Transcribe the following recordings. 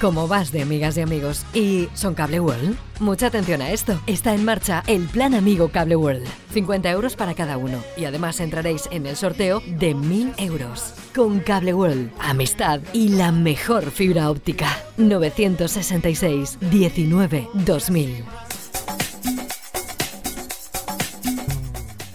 ¿Cómo vas de amigas y amigos? ¿Y son Cable World? Mucha atención a esto. Está en marcha el Plan Amigo Cable World. 50 euros para cada uno. Y además entraréis en el sorteo de 1000 euros. Con Cable World, amistad y la mejor fibra óptica. 966 19 2000.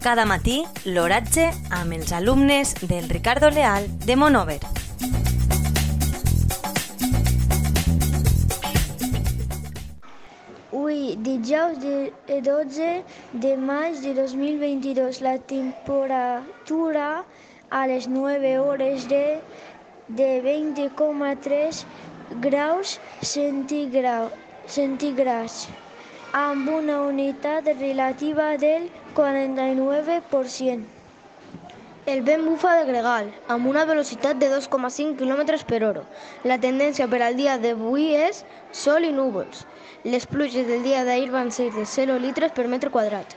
Cada matí, l'oratge amb els alumnes del Ricardo Leal de Monover. Avui, dijous de- 12 de maig de 2022, la temperatura a les 9 hores de, de 20,3 graus centígra- centígrads, amb una unitat relativa del 49%. El vent bufa de gregal, amb una velocitat de 2,5 km per hora. La tendència per al dia d'avui és sol i núvols. Les pluges del dia d'ahir van ser de 0 litres per metre quadrat.